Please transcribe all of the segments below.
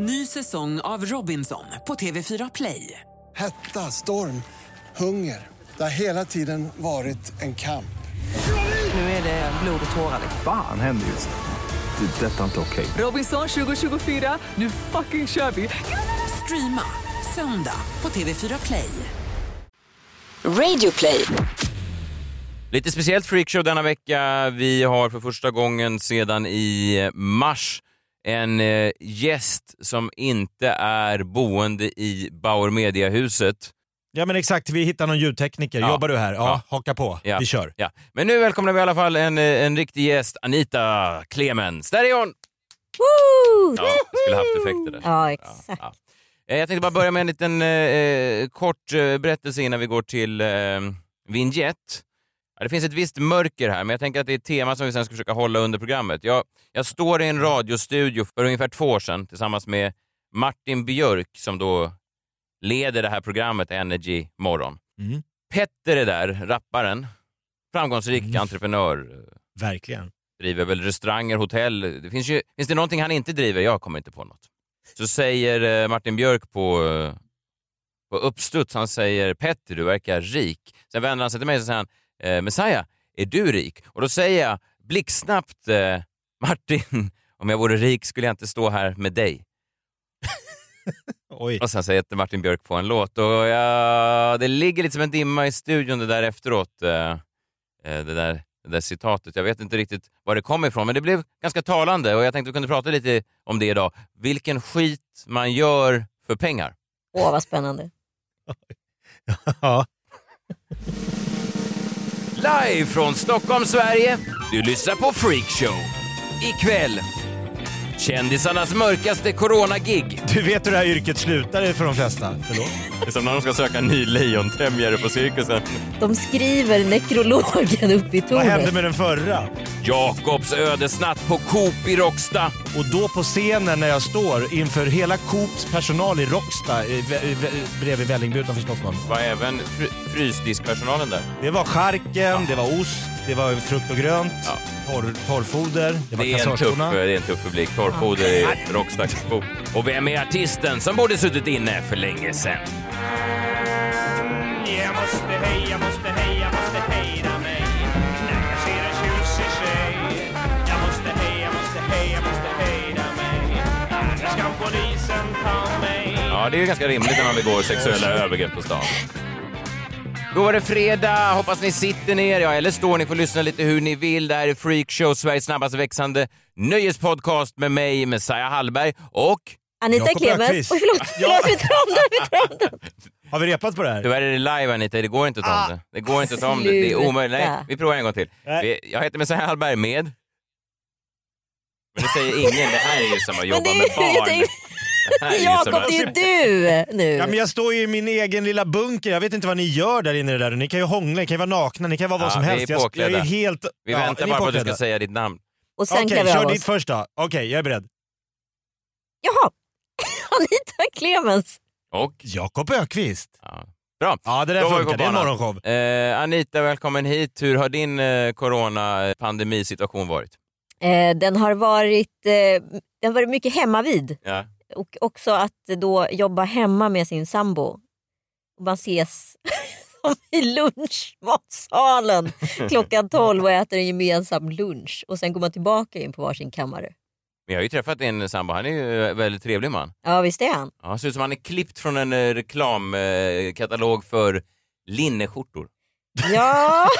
Ny säsong av Robinson på TV4 Play. Hetta, storm, hunger. Det har hela tiden varit en kamp. Nu är det blod och tårar. Fan händer just nu. Det. är Detta är inte okej. Robinson 2024, nu fucking kör vi! Streama söndag på TV4 Play. Radio play. Lite speciellt freakshow denna vecka. Vi har för första gången sedan i mars en eh, gäst som inte är boende i Bauer Media-huset. Ja men exakt, vi hittar någon ljudtekniker. Ja. Jobbar du här? Ja, Ja. haka på. Ja. Vi kör. Ja. Men nu välkomnar vi i alla fall en, eh, en riktig gäst, Anita Clemens. Där är hon! Woo! Ja, jag skulle haft effekter där. Ja, exakt. Ja. Eh, Jag tänkte bara börja med en liten eh, eh, kort eh, berättelse innan vi går till eh, vignett. Ja, det finns ett visst mörker här, men jag tänker att det är ett tema som vi sen ska försöka hålla under programmet. Jag, jag står i en radiostudio för ungefär två år sedan tillsammans med Martin Björk som då leder det här programmet Energy Morgon. Mm. Petter är där, rapparen. Framgångsrik Mm. entreprenör. Verkligen. Driver väl restauranger, hotell. Det finns, ju, finns det någonting han inte driver? Jag kommer inte på något. Så säger eh, Martin Björk på, eh, på uppstuds, han säger Petter, du verkar rik. Sen vänder han sig till mig och säger han, eh, Messiah, är du rik? Och då säger jag blixtsnabbt, eh, Martin, om jag vore rik skulle jag inte stå här med dig. Oj. Och sen sätter Martin Björk på en låt och jag, det ligger lite som en dimma i studion det där efteråt. eh, eh, Det där, det där citatet. Jag vet inte riktigt var det kom ifrån men det blev ganska talande och jag tänkte vi kunde prata lite om det idag. Vilken skit man gör för pengar. Åh, vad spännande. Ja. Live från Stockholm, Sverige. Du lyssnar på Freakshow. Ikväll, kändisarnas mörkaste coronagig. Du vet hur det här yrket slutar för de flesta? Förlåt? Det är som när de ska söka en ny lejontämjare på cirkusen. De skriver nekrologen uppe i Vad hände tornet. med den förra? Jakobs ödesnatt på Coop i Råcksta. Och då på scenen när jag står inför hela Coops personal i vä- bredvid Vällingby utanför Stockholm. Var även fr- frysdiskpersonalen där? Det var charken, det var ost, det var frukt och grönt, Ja. torr, torrfoder, det var Det är, en tuff, det är en tuff publik. Torrfoder i Rockstars Coop. Och vem är artisten som borde suttit inne för länge sedan? Jag måste heja, måste heja, måste hejda mig när jag ser en tjusig tjej. Jag måste heja, måste heja, måste hejda mig annars ska polisen ta mig. Ja, det är ganska rimligt när man begår sexuella övergrepp på stan. Då var det fredag. Hoppas ni sitter ner, ja, eller står ni får lyssna lite hur ni vill. Det här är Freakshow, Sveriges snabbast växande nöjespodcast med mig, Messiah Hallberg och Anita. Öqvist. Oj, förlåt. förlåt vi tar om den. Vi tar om den. Har vi repat på det här? Tyvärr är det live Anita, det går inte att ta om det. Det går inte att ta om det. Det är omöjligt. Nej, vi provar en gång till. Vi- Jag heter Messiah Hallberg med... Men det säger ingen. Det här är ju som att jobba det med barn. Som Jakob, det är du nu. Ja, men jag står ju i min egen lilla bunker, jag vet inte vad ni gör där inne. Där. Ni kan ju hångla, ni kan ju vara nakna, ni kan vara vad Ja, som vi är helst. Jag, jag är helt... Vi ja, väntar bara på att du ska säga ditt namn. Och sen Okej, av kör oss. ditt först då. Okej, jag är beredd. Jaha. Anita Clemens. Och? Jakob Ökvist. Ja. Bra. Ja, det där Då funkar. Det är en morgonshow. Eh, Anita, välkommen hit. Hur har din eh, coronapandemisituation varit? Eh, den har varit, eh, den har varit mycket hemma vid. Ja. Och också att då jobba hemma med sin sambo. Och man ses i lunchmatsalen klockan 12 och äter en gemensam lunch. Och sen går man tillbaka in på varsin kammare. Men jag har ju träffat din sambo. Han är ju en väldigt trevlig man. Ja visst är han. Ja, han ser ut som han är klippt från en eh, reklamkatalog för linneskjortor. Ja,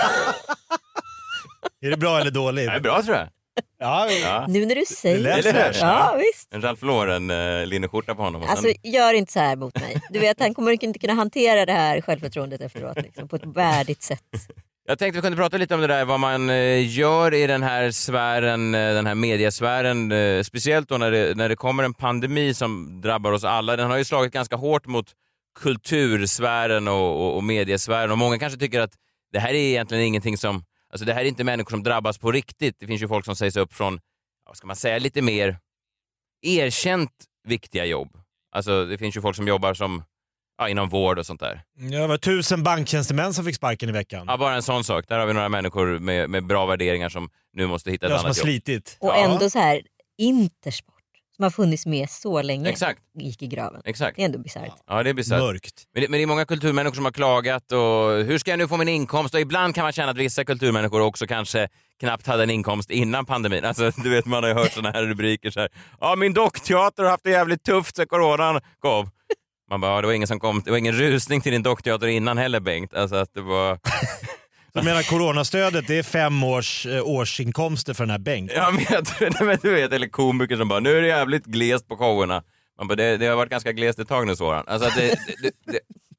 Är det bra eller dåligt? Det är bra tror jag. Ja, Ja. nu när du säger det. fräscht, Ja, visst. En Ralph Lauren eh, på honom. Och Alltså sen, gör inte så här mot mig. Du vet han kommer inte kunna hantera det här självförtroendet efteråt liksom, på ett värdigt sätt. jag tänkte vi kunde prata lite om det där, vad man eh, gör i den här sfären, eh, den här mediasfären. Speciellt då när det, när det kommer en pandemi som drabbar oss alla. Den har ju slagit ganska hårt mot kultursfären och, och, och mediesfären och många kanske tycker att det här är egentligen ingenting som, alltså det här är inte människor som drabbas på riktigt. Det finns ju folk som sägs upp från, vad ska man säga, lite mer erkänt viktiga jobb. Alltså det finns ju folk som jobbar som, ja, inom vård och sånt där. Det var tusen banktjänstemän som fick sparken i veckan. Ja, bara en sån sak. Där har vi några människor med, med bra värderingar som nu måste hitta ett Jag som har annat jobb. slitit. Och Ja. ändå så här, Intersport som har funnits med så länge Exakt. gick i graven. Exakt. Det är ändå bisarrt. Ja, det är bisarrt. Mörkt. Men det, men det är många kulturmänniskor som har klagat och hur ska jag nu få min inkomst? Och ibland kan man känna att vissa kulturmänniskor också kanske knappt hade en inkomst innan pandemin. Alltså, du vet, man har ju hört såna här rubriker så här. Ja, min dockteater har haft det jävligt tufft sen coronan kom. Man bara, ja, det var ingen som kom, det var ingen rusning till din dockteater innan heller Bengt. Alltså att det var... Jag menar coronastödet, det är fem års eh, årsinkomster för den här Bengt. Ja, men, jag tror- men du vet, eller komiker som bara, nu är det jävligt glest på showerna. Man bara, det, det har varit ganska glest ett tag nu Soran. Alltså att det, det, det, det,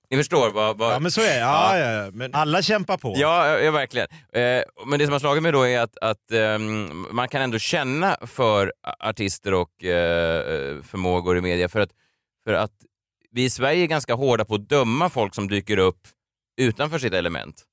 ni förstår vad... vad Ja men så är det. Ja, ja. ja. Men alla kämpar på. Ja, ja, verkligen. Eh, men det som har slagit mig då är att, att ehm, man kan ändå känna för artister och eh, förmågor i media för att, för att vi i Sverige är ganska hårda på att döma folk som dyker upp utanför sitt element.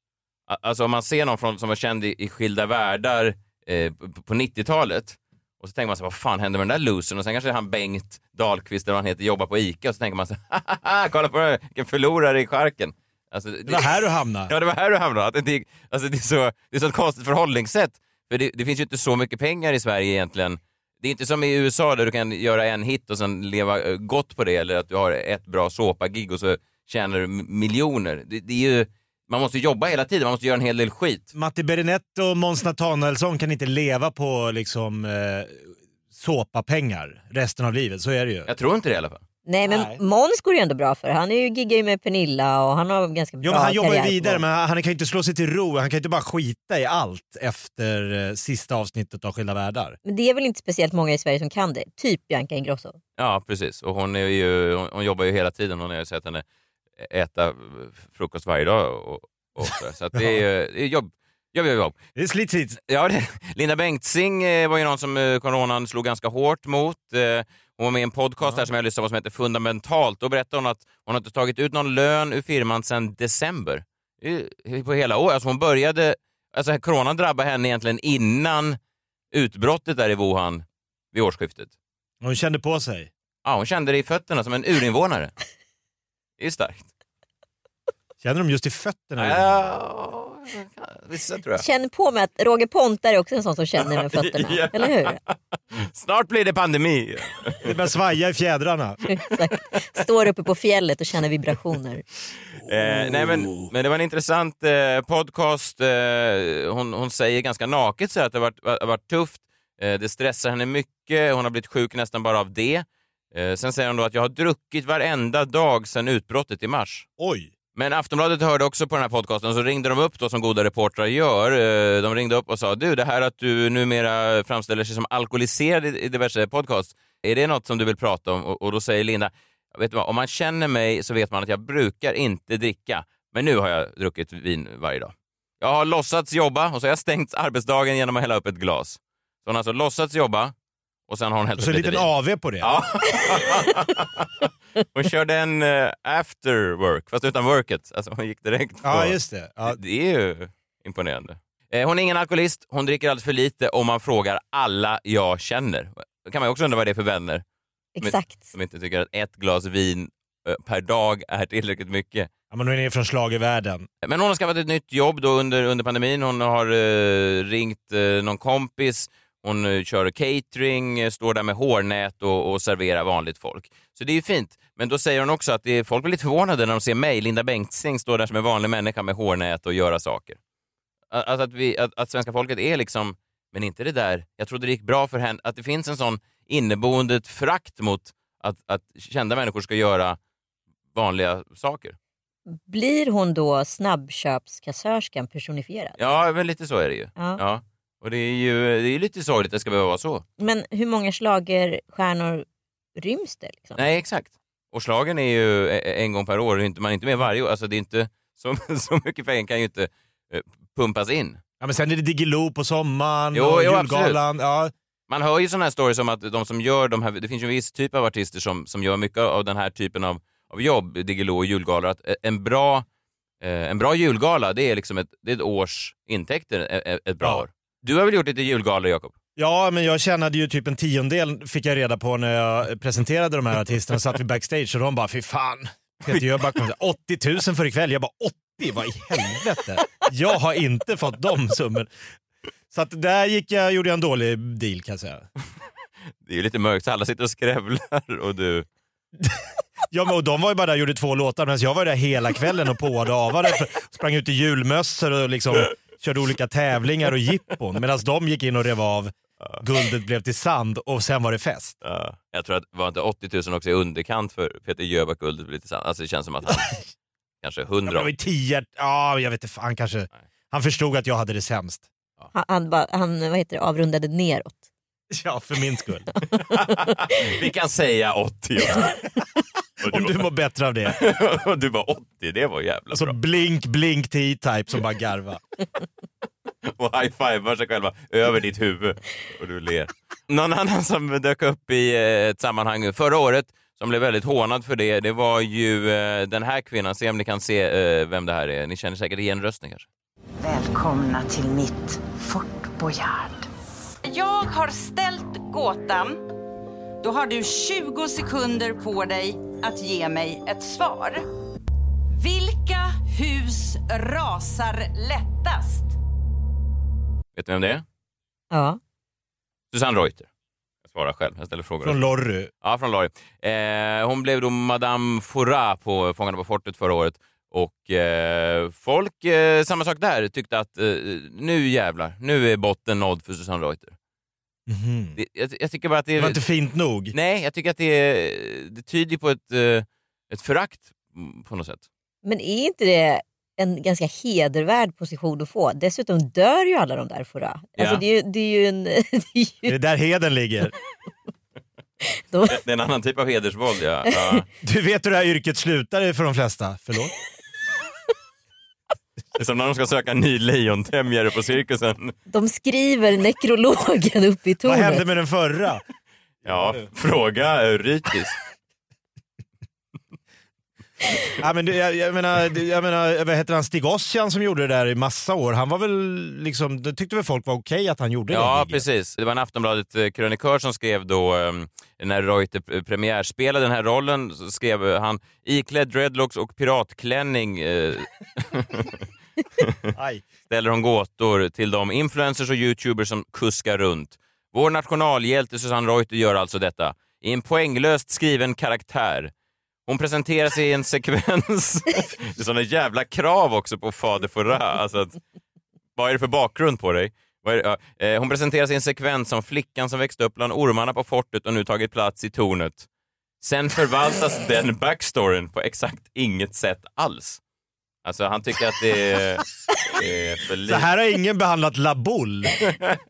Alltså om man ser någon från, som var känd i, i skilda världar eh, på, på 90-talet och så tänker man så vad fan hände med den där losern? Och sen kanske han Bengt Dahlqvist eller vad han heter jobbar på ICA och så tänker man så här, kolla på det, här, vilken förlorare i charken. Alltså, Det var här du hamnade. Ja, det var här du hamnade. Att det, det- alltså, det, är så, det är så ett konstigt förhållningssätt. För det, det finns ju inte så mycket pengar i Sverige egentligen. Det är inte som i USA där du kan göra en hit och sen leva eh, gott på det eller att du har ett bra såpagig och så tjänar du miljoner. Det, det är ju, man måste jobba hela tiden, man måste göra en hel del skit. Matti Berinett och Måns Nathanaelsson kan inte leva på liksom eh, såpapengar resten av livet. Så är det ju. Jag tror inte det i alla fall. Nej men Nej. Måns går det ändå bra för. Han är ju, giggar ju med Pernilla och han har ganska bra Jo, men han jobbar ju karriär. vidare men han kan ju inte slå sig till ro. Han kan ju inte bara skita i allt efter eh, sista avsnittet av Skilda Världar. Men det är väl inte speciellt många i Sverige som kan det. Typ Bianca Ingrosso. Ja, precis. Och hon, är ju, hon, hon jobbar ju hela tiden. Hon har ju sett henne äta frukost varje dag. Och, och så så att det är, det är jobb, jobb, jobb, jobb. Det är slit, slit. Ja, det, Linda Bengtzing eh, var ju någon som eh, coronan slog ganska hårt mot. Eh, hon var med i en podcast där som jag lyssnade på som heter Fundamentalt. Då berättade hon att hon inte tagit ut någon lön ur firman sedan december. På hela året. Alltså hon började... Alltså coronan drabbade henne egentligen innan utbrottet där i Wuhan vid årsskiftet. Hon kände på sig. Ja, hon kände det i fötterna som en urinvånare. Det är starkt. Känner de just i fötterna? Ja, vissa tror jag. Känn på mig att Roger Pontare är också en sån som känner med fötterna. Ja. Eller hur? Snart blir det pandemi. Det börjar svaja i fjädrarna. Exakt. Står uppe på fjället och känner vibrationer. Eh, nej men, men det var en intressant eh, podcast. Eh, hon, hon säger ganska naket så här, att det har varit, varit tufft. Eh, det stressar henne mycket. Hon har blivit sjuk nästan bara av det. Eh, sen säger hon då att jag har druckit varenda dag sedan utbrottet i mars. Oj. Men Aftonbladet hörde också på den här podcasten så ringde de upp då som goda reportrar gör. Eh, De ringde upp och sa du det här att du numera framställer sig som alkoholiserad i diverse podcasts, är det något som du vill prata om? Och och då säger Linda, vet du vad, om man känner mig så vet man att jag brukar inte dricka, men nu har jag druckit vin varje dag. Jag har låtsats jobba och så har jag stängt arbetsdagen genom att hälla upp ett glas. Så hon har alltså låtsats jobba och sen har hon hällt Och så en lite liten. AV på det. Ja. hon körde en uh, after work, fast utan worket. Alltså hon gick direkt på... Ja, just det. Ja. Det, det är ju imponerande. Eh, hon är ingen alkoholist, hon dricker alldeles för lite om man frågar alla jag känner. Då kan man också undra vad det är för vänner Exakt. som inte tycker att ett glas vin eh, per dag är tillräckligt mycket. Ja, men hon är från schlagervärlden. Men hon har skaffat ett nytt jobb då under, under pandemin. Hon har eh, ringt eh, någon kompis, hon eh, kör catering, eh, står där med hårnät och, och serverar vanligt folk. Så det är ju fint. Men då säger hon också att det är, folk blir lite förvånade när de ser mig, Linda Bengtzing, stå där som en vanlig människa med hårnät och göra saker. Att, att, att, vi, att, att svenska folket är liksom, men inte det där, jag trodde det gick bra för henne, att det finns en sån inneboende frakt mot att, att kända människor ska göra vanliga saker. Blir hon då snabbköpskassörskan personifierad? Ja, men lite så är det ju. Ja. Ja. Och det är ju det är lite sorgligt att det ska behöva vara så. Men hur många schlagerstjärnor ryms det? Liksom? Nej, exakt. Och slagen är ju e- en gång per år, inte- man är inte med varje år. Alltså det är inte, så, så mycket pengar kan ju inte eh, pumpas in. Ja, men sen är det Diggiloo på sommaren Jo, och jo, julgalan. Ja. Man hör ju sådana här stories om att de som gör de här, det finns ju en viss typ av artister som, som gör mycket av den här typen av, av jobb, Diggiloo och julgalor, att en bra, eh, en bra julgala det är liksom ett, det är ett års intäkter ett, ett bra Ja. år. Du har väl gjort lite julgalor Jakob? ja, men jag tjänade ju typ en tiondel fick jag reda på när jag presenterade de här artisterna. Satt vi backstage och de bara, fy fan. Peter Jöback kom och sa, 80 000 för ikväll. Jag bara, 80? Vad i helvete? Jag har inte fått de summor. Så att där gick jag, gjorde jag en dålig deal kan jag säga. Det är ju lite mörkt så alla sitter och skrävlar och du... Ja, men och de var ju bara där och gjorde två låtar medan jag var där hela kvällen och påade och avade. Sprang ut i julmössor och liksom körde olika tävlingar och jippon. Medan de gick in och rev av, guldet blev till sand och sen var det fest. Ja, jag tror att var inte 80 000 också i underkant för Peter Jöback guldet blir lite sant. Alltså det känns som att han kanske Ja, men 100. det var ju ja jag vet inte, han kanske, han förstod att jag hade det sämst. Han, han, bara, han vad heter det, avrundade neråt. Ja, för min skull. Vi kan säga 80. Och Om du, du mår bättre av det. och du bara 80, det var jävla Alltså bra. blink, blink T-Type som bara garva. Och high-fivar sig själva över ditt huvud och du ler. Någon annan som dök upp i eh, ett sammanhang förra året som blev väldigt hånad för det, det var ju eh, den här kvinnan. Se om ni kan se eh, vem det här är. Ni känner säkert igen rösten kanske. Välkomna till mitt Fort Boyard. Jag har ställt gåtan. Då har du 20 sekunder på dig att ge mig ett svar. Vilka hus rasar lättast? Vet ni vem det är? Ja. Susanne Reuter. Jag svarar själv, jag ställer frågor. Från Lorry. Ja, från Lorry. Eh, hon blev då Madame Fouras på Fångarna på fortet förra året. Och eh, folk, eh, samma sak där, tyckte att eh, nu jävlar, nu är botten nådd för Susanne Reuter. Mhm. Det, jag, jag tycker bara att det Det var inte fint nog. Nej, jag tycker att det, det tyder på ett, eh, ett förakt mm, på något sätt. Men är inte det en ganska hedervärd position att få? Dessutom dör ju alla de där förra. Alltså Ja. det, är ju, det är ju en... Det är Det ju, är där heden ligger. de, Det det är en annan typ av hedersvåld, ja. ja. Du vet hur det här yrket slutar för de flesta. Förlåt? Det är som när de ska söka en ny lejontämjare på cirkusen. de skriver nekrologen uppe i Vad tornet. hände med den förra? Ja, fråga Eurytis. Ja, men jag, jag, menar, jag menar, vad heter han, Stig Ossian som gjorde det där i massa år. Han var väl liksom, det tyckte väl folk var okej att han gjorde det. Ja, precis. Det var en Aftonbladet-krönikör som skrev då, um, när Reuter premiärspelade den här rollen, så skrev han iklädd dreadlocks och piratklänning eh. ställer hon gåtor till de influencers och youtubers som kuskar runt. Vår nationalhjälte Susanne Reuter gör alltså detta i en poänglöst skriven karaktär. Hon presenterar sig i en sekvens. det är såna jävla krav också på fader Fouras. Alltså att, vad är det för bakgrund på dig? Vad är det? Ja, eh, hon presenterar sig i en sekvens som flickan som växte upp bland ormarna på fortet och nu tagit plats i tornet. Sen förvaltas den backstoryn på exakt inget sätt alls. Alltså han tycker att det är, är för Så lite. här har ingen behandlat La Boule.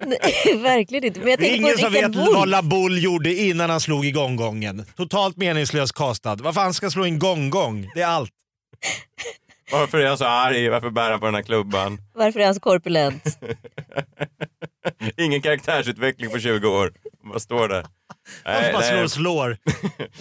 Nej, verkligen inte. Men jag Det är ingen på som vet Wolff. vad La Boule gjorde innan han slog igång gången. Totalt meningslös castad. Varför han ska slå in gång-gång? Det är allt. Varför är han så arg? Varför bär han på den här klubban? Varför är han så korpulent? Ingen karaktärsutveckling på 20 år. Vad står där? Varför bara slår och slår?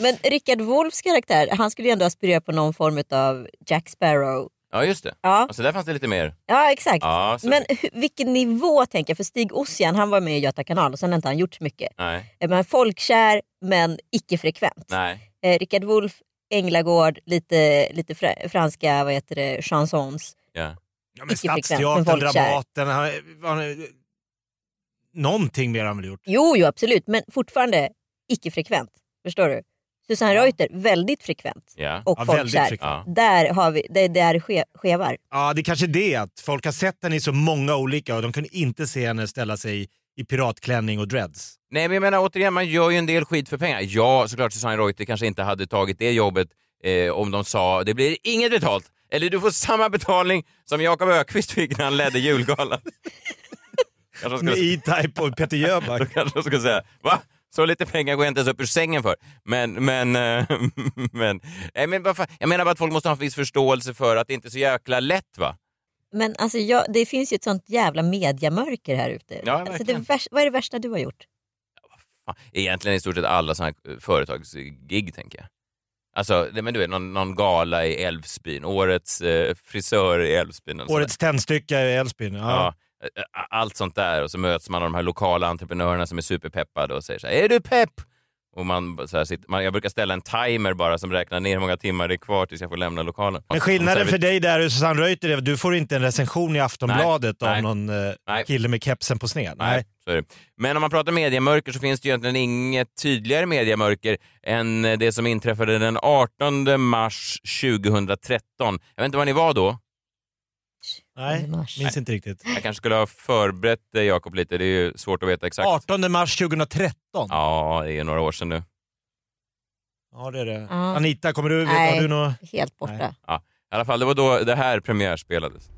Men Rickard Wolffs karaktär, han skulle ju ändå aspirera på någon form av Jack Sparrow. Ja, just det. Ja, Alltså, där fanns det lite mer. ja exakt. Ja, så... Men vilken nivå tänker jag? För Stig Ossian han var med i Göta kanal och sen har inte han gjort så mycket. Nej, Eh, Men folkkär men icke-frekvent. nej. Eh, Rickard Wolff, Änglagård, lite, lite fra- franska vad heter det, chansons. Ja. Ja, men Stadsteatern, men folkkär. Dramaten. Han, han, någonting mer har han väl gjort? Jo, jo absolut, men fortfarande icke-frekvent. Förstår du? Susanne Reuter, väldigt frekvent. Ja. Och Ja, väldigt folkkär. frekvent. Där har vi, det, det är ske, skevar. Ja, det är kanske det att folk har sett henne i så många olika och de kunde inte se henne ställa sig i piratklänning och dreads. Nej, men jag menar återigen, man gör ju en del skit för pengar. Ja, såklart Susanne Reuter kanske inte hade tagit det jobbet eh, om de sa det blir inget betalt. Eller du får samma betalning som Jakob Ökvist fick när han ledde julgalan. Med E-Type och Peter då Jöback. kanske de skulle säga, va? Så lite pengar går jag inte ens upp ur sängen för. Men, men, eh, men, nej, men vad fan, jag menar bara att folk måste ha en viss förståelse för att det inte är så jäkla lätt va? Men alltså, jag, det finns ju ett sånt jävla mediamörker här ute. Ja, alltså, det värsta, vad är det värsta du har gjort? Egentligen i stort sett alla sådana här företagsgig tänker jag. Alltså, det- men du vet, någon, någon gala i Älvsbyn, årets eh, frisör i Älvsbyn. Årets tändstycke i Älvsbyn. Ja. Ja, eh, allt sånt där och så möts man av de här lokala entreprenörerna som är superpeppade och säger så här, är du pepp? Och man, så här, sitter, man, jag brukar ställa en timer bara som räknar ner hur många timmar det är kvar tills jag får lämna lokalen. Men skillnaden här, för dig där och Susanne Reuter är att du får inte en recension i Aftonbladet Nej, av nej. någon eh, Nej. kille med kepsen på sned. Nej. Nej. Men om man pratar mediemörker så finns det ju egentligen inget tydligare mediemörker än det som inträffade den 18 mars 2013. Jag vet inte var ni var då? Nej, mars. minns inte riktigt. Jag kanske skulle ha förberett dig Jakob lite, det är ju svårt att veta exakt. 18 mars 2013. Ja, det är några år sedan nu. Ja, det är det. Ja. Anita, kommer du, Nej. har du något? Helt borta. Nej. Ja, I alla fall, det var då det här premiärspelades.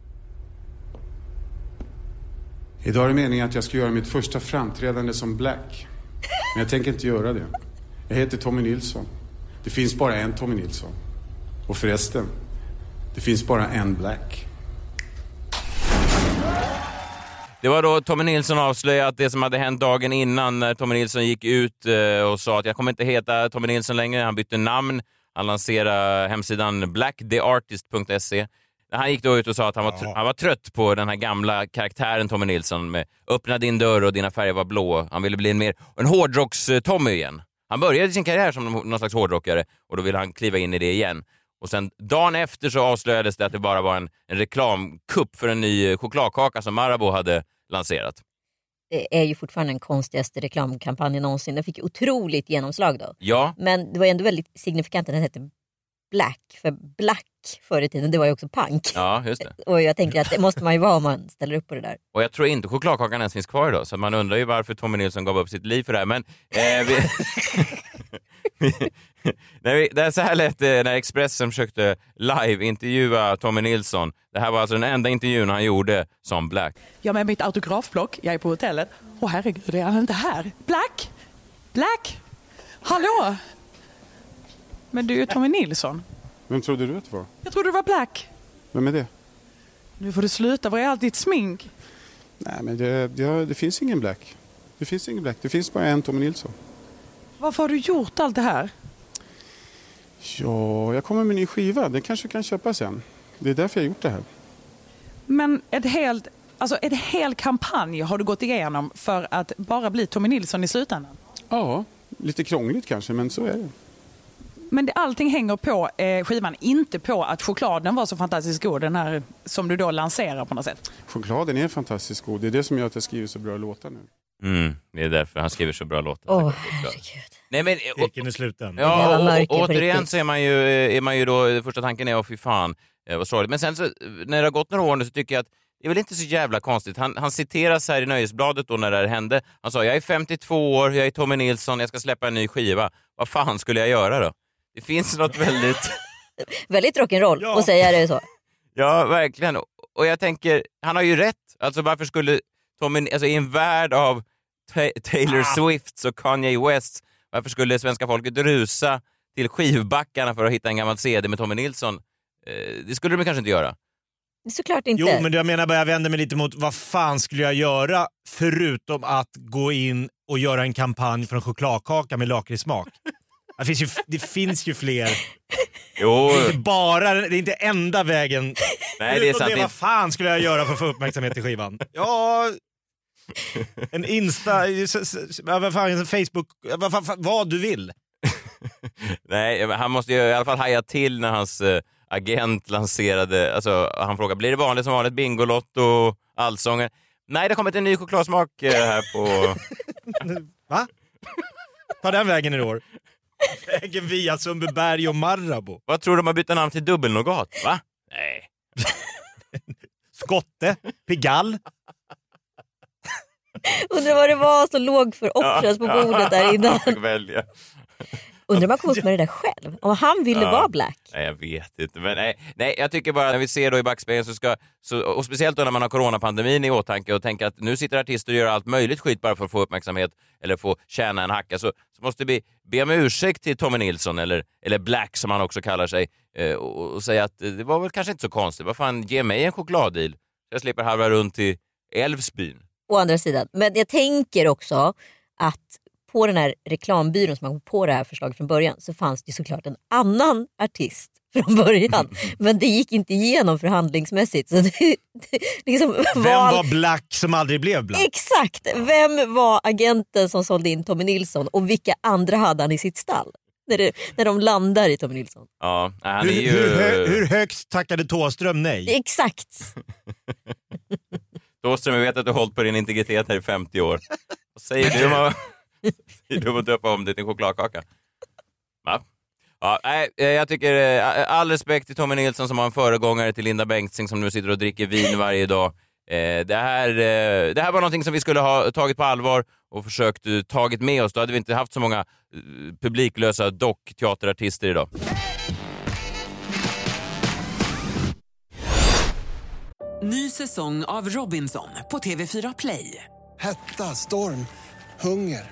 Idag är det meningen att jag ska göra mitt första framträdande som Black. Men jag tänker inte göra det. Jag heter Tommy Nilsson. Det finns bara en Tommy Nilsson. Och förresten, det finns bara en Black. Det var då Tommy Nilsson avslöjat det som hade hänt dagen innan när Tommy Nilsson gick ut eh, och sa att jag kommer inte heta Tommy Nilsson längre. Han bytte namn. Han lanserade hemsidan blacktheartist.se. Han gick då ut och sa att han var, han var trött på den här gamla karaktären Tommy Nilsson med öppna din dörr och dina färger var blå. Han ville bli en mer en hårdrocks-Tommy igen. Han började sin karriär som någon slags hårdrockare och då ville han kliva in i det igen. Och sen dagen efter så avslöjades det att det bara var en, en reklamkupp för en ny eh, chokladkaka som Marabou hade lanserat. Det är ju fortfarande den konstigaste reklamkampanjen någonsin. Den fick otroligt genomslag då. Ja, Men det var ändå väldigt signifikant att den hette Black. För Black förr i tiden, det var ju också punk. ja just det. Och jag tänker att det måste man ju vara om man ställer upp på det där. Och jag tror inte chokladkakan ens finns kvar idag, så man undrar ju varför Tommy Nilsson gav upp sitt liv för det här. Men eh, vi... Nej, det är så här lät det när Expressen försökte live-intervjua Tommy Nilsson. Det här var alltså den enda intervjun han gjorde som Black. Jag har med mitt autografblock, jag är på hotellet. Åh herregud, är han inte här? Black? Black? Hallå? Men du är ju Tommy Nilsson. Vem trodde du att det var? Jag trodde du var Black. Vem är det? Nu får du sluta, var är allt ditt smink? Nej, men det, det, det finns ingen Black. Det finns ingen Black. Det finns bara en Tommy Nilsson. Varför har du gjort allt det här? Ja, jag kommer med en ny skiva. Den kanske kan köpa sen. Det är därför jag har gjort det här. Men ett helt, alltså ett hel kampanj har du gått igenom för att bara bli Tommy Nilsson i slutändan. Ja, lite krångligt kanske, men så är det. Men det, allting hänger på eh, skivan, inte på att chokladen var så fantastiskt god, den här som du då lanserar på något sätt. Chokladen är fantastiskt god. Det är det som gör att jag skriver så bra låtar nu. Mm, det är därför han skriver så bra låtar. Åh herregud. Nej, men, och, Cirkeln är sluten. Ja, och, och, återigen så är man ju, är man ju då, första tanken är åh fy fan eh, vad sorgligt. Men sen så, när det har gått några år nu så tycker jag att det är väl inte så jävla konstigt. Han, han citeras här i Nöjesbladet då när det här hände. Han sa jag är 52 år, jag är Tommy Nilsson, jag ska släppa en ny skiva. Vad fan skulle jag göra då? Det finns något väldigt... Väldigt rock'n'roll Ja. att säga det så. Ja, verkligen. Och jag tänker, han har ju rätt. Alltså varför skulle Tommy, alltså i en värld av Ta- Taylor Swifts och Kanye West, varför skulle svenska folket rusa till skivbackarna för att hitta en gammal CD med Tommy Nilsson? Eh, det skulle de kanske inte göra. Såklart inte. Jo, men jag menar bara, jag vänder mig lite mot vad fan skulle jag göra förutom att gå in och göra en kampanj för en chokladkaka med lakritssmak? Det finns, ju, det finns ju fler. Jo, Det är inte bara, det är inte enda vägen. nej det är sant. det, vad fan skulle jag göra för att få uppmärksamhet till skivan? Ja, en Insta, vad fan, en Facebook, vad, vad du vill. nej, han måste ju i alla fall haja till när hans eh, agent lanserade, alltså han frågade blir det vanligt som vanligt Bingolotto, allsånger? Nej, det har kommit en ny chokladsmak eh, här på... Va? Ta den vägen i år. Vägen via Sundbyberg och Marabou. Vad tror du de har bytt namn till Dubbelnougat? Va? Nej. Skotte, Pigalle. Undrar vad det var som låg för offras på bordet där innan. Välja. Undrar om han kom upp med det där själv. Om han ville Ja. vara black. Nej, jag vet inte. Men nej, nej, jag tycker bara när vi ser då i backspegeln så ska, så, och speciellt då när man har coronapandemin i åtanke och tänker att nu sitter artister och gör allt möjligt skit bara för att få uppmärksamhet eller få tjäna en hacka så, så måste vi be om ursäkt till Tommy Nilsson eller, eller Black som han också kallar sig eh, och, och säga att eh, det var väl kanske inte så konstigt. Vad fan, ge mig en chokladdeal så jag slipper harva runt till Älvsbyn. Å andra sidan. Men jag tänker också att på den här reklambyrån som man kom på det här förslaget från början så fanns det såklart en annan artist från början. Men det gick inte igenom förhandlingsmässigt. Så det, det, liksom Vem val- var Black som aldrig blev Black? Exakt! Vem var agenten som sålde in Tommy Nilsson och vilka andra hade han i sitt stall? När, det, när de landar i Tommy Nilsson. Ja, han Hur, är ju... hur, hö, hur högt tackade Thåström nej? Exakt! Thåström, jag vet att du har hållit på din integritet här i 50 år. Vad säger du du att döpa om det till en chokladkaka? Va? Ja, nej, eh, jag tycker eh, all respekt till Tommy Nilsson som har en föregångare till Linda Bengtzing som nu sitter och dricker vin varje dag. Eh, Det här, eh, det här var någonting som vi skulle ha tagit på allvar och försökt eh, tagit med oss. Då hade vi inte haft så många eh, publiklösa dockteaterartister idag. Ny säsong av Robinson på TV4 Play. Hetta, storm, hunger.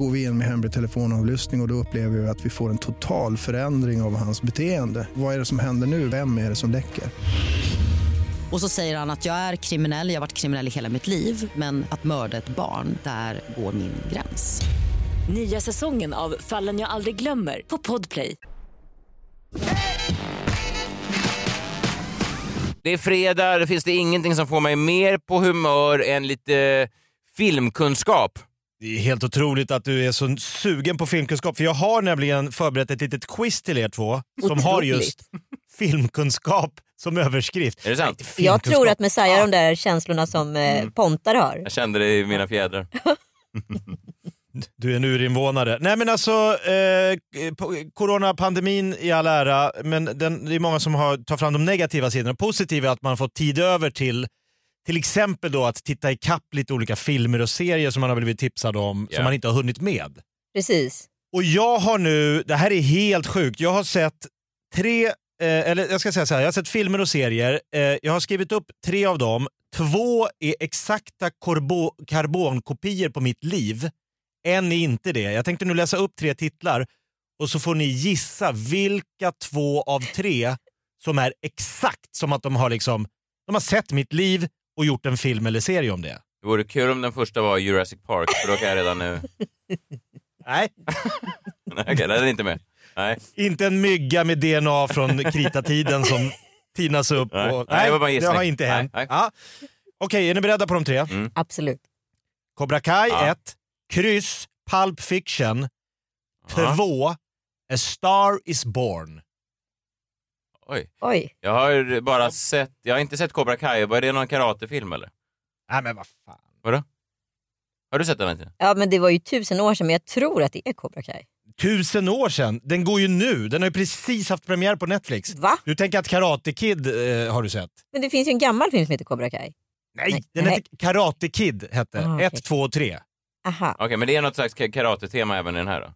Går vi in med hemlig telefonavlyssning och, och då upplever vi att vi får en total förändring av hans beteende. Vad är det som händer nu? Vem är det som läcker? Och så säger han att jag är kriminell, jag har varit kriminell i hela mitt liv men att mörda ett barn, där går min gräns. Nya säsongen av Fallen jag aldrig glömmer på Podplay. Det är fredag, det finns det ingenting som får mig mer på humör än lite filmkunskap. Det är helt otroligt att du är så sugen på filmkunskap. För jag har nämligen förberett ett litet quiz till er två som har just filmkunskap som överskrift. Är det sant? Jag Filmkunskap. tror att Messiah har de där känslorna som eh, Pontar har. Jag kände det i mina fjädrar. Du är en urinvånare. Nej men alltså, eh, coronapandemin i all ära, men den, det är många som har tar fram de negativa sidorna. Positiva är att man får tid över till till exempel då att titta i kapp lite olika filmer och serier som man har blivit tipsad om Ja. som man inte har hunnit med. Precis. Och jag har nu, det här är helt sjukt, jag har sett tre, eh, eller jag ska säga så här, jag har sett filmer och serier. Eh, jag har skrivit upp tre av dem. Två är exakta korbo, karbonkopior på mitt liv. En är inte det. Jag tänkte nu läsa upp tre titlar och så får ni gissa vilka två av tre som är exakt som att de har liksom, de har sett mitt liv och gjort en film eller serie om det. Det vore kul om den första var Jurassic Park, för då kan jag redan nu... Nej. Nej, Okej, den är inte med. Nej. Inte en mygga med DNA från kritatiden som tinas upp. Nej. Och, Nej, det var bara en det har inte Nej, hänt. nej. Ja. Okej, är ni beredda på de tre? Absolut. Cobra Kai Ja. 1, kryss, Pulp Fiction Ja. 2, A Star Is Born. Oj. Oj. Jag har bara sett, jag har inte sett Cobra Kai, var det någon karatefilm eller? Nej men vad fan. Vadå? Har du sett den inte? Ja men det var ju tusen år sedan men jag tror att det är Cobra Kai. Tusen år sedan, den går ju nu. Den har ju precis haft premiär på Netflix. Va? Du tänker att Karate Kid eh, har du sett? Men det finns ju en gammal film som heter Cobra Kai. Nej, Nej. den Nej. hette Karate Kid. hette. Ah, 1, okej. 2 och 3. Aha. Okej, men det är något slags ka- karate-tema även i den här då?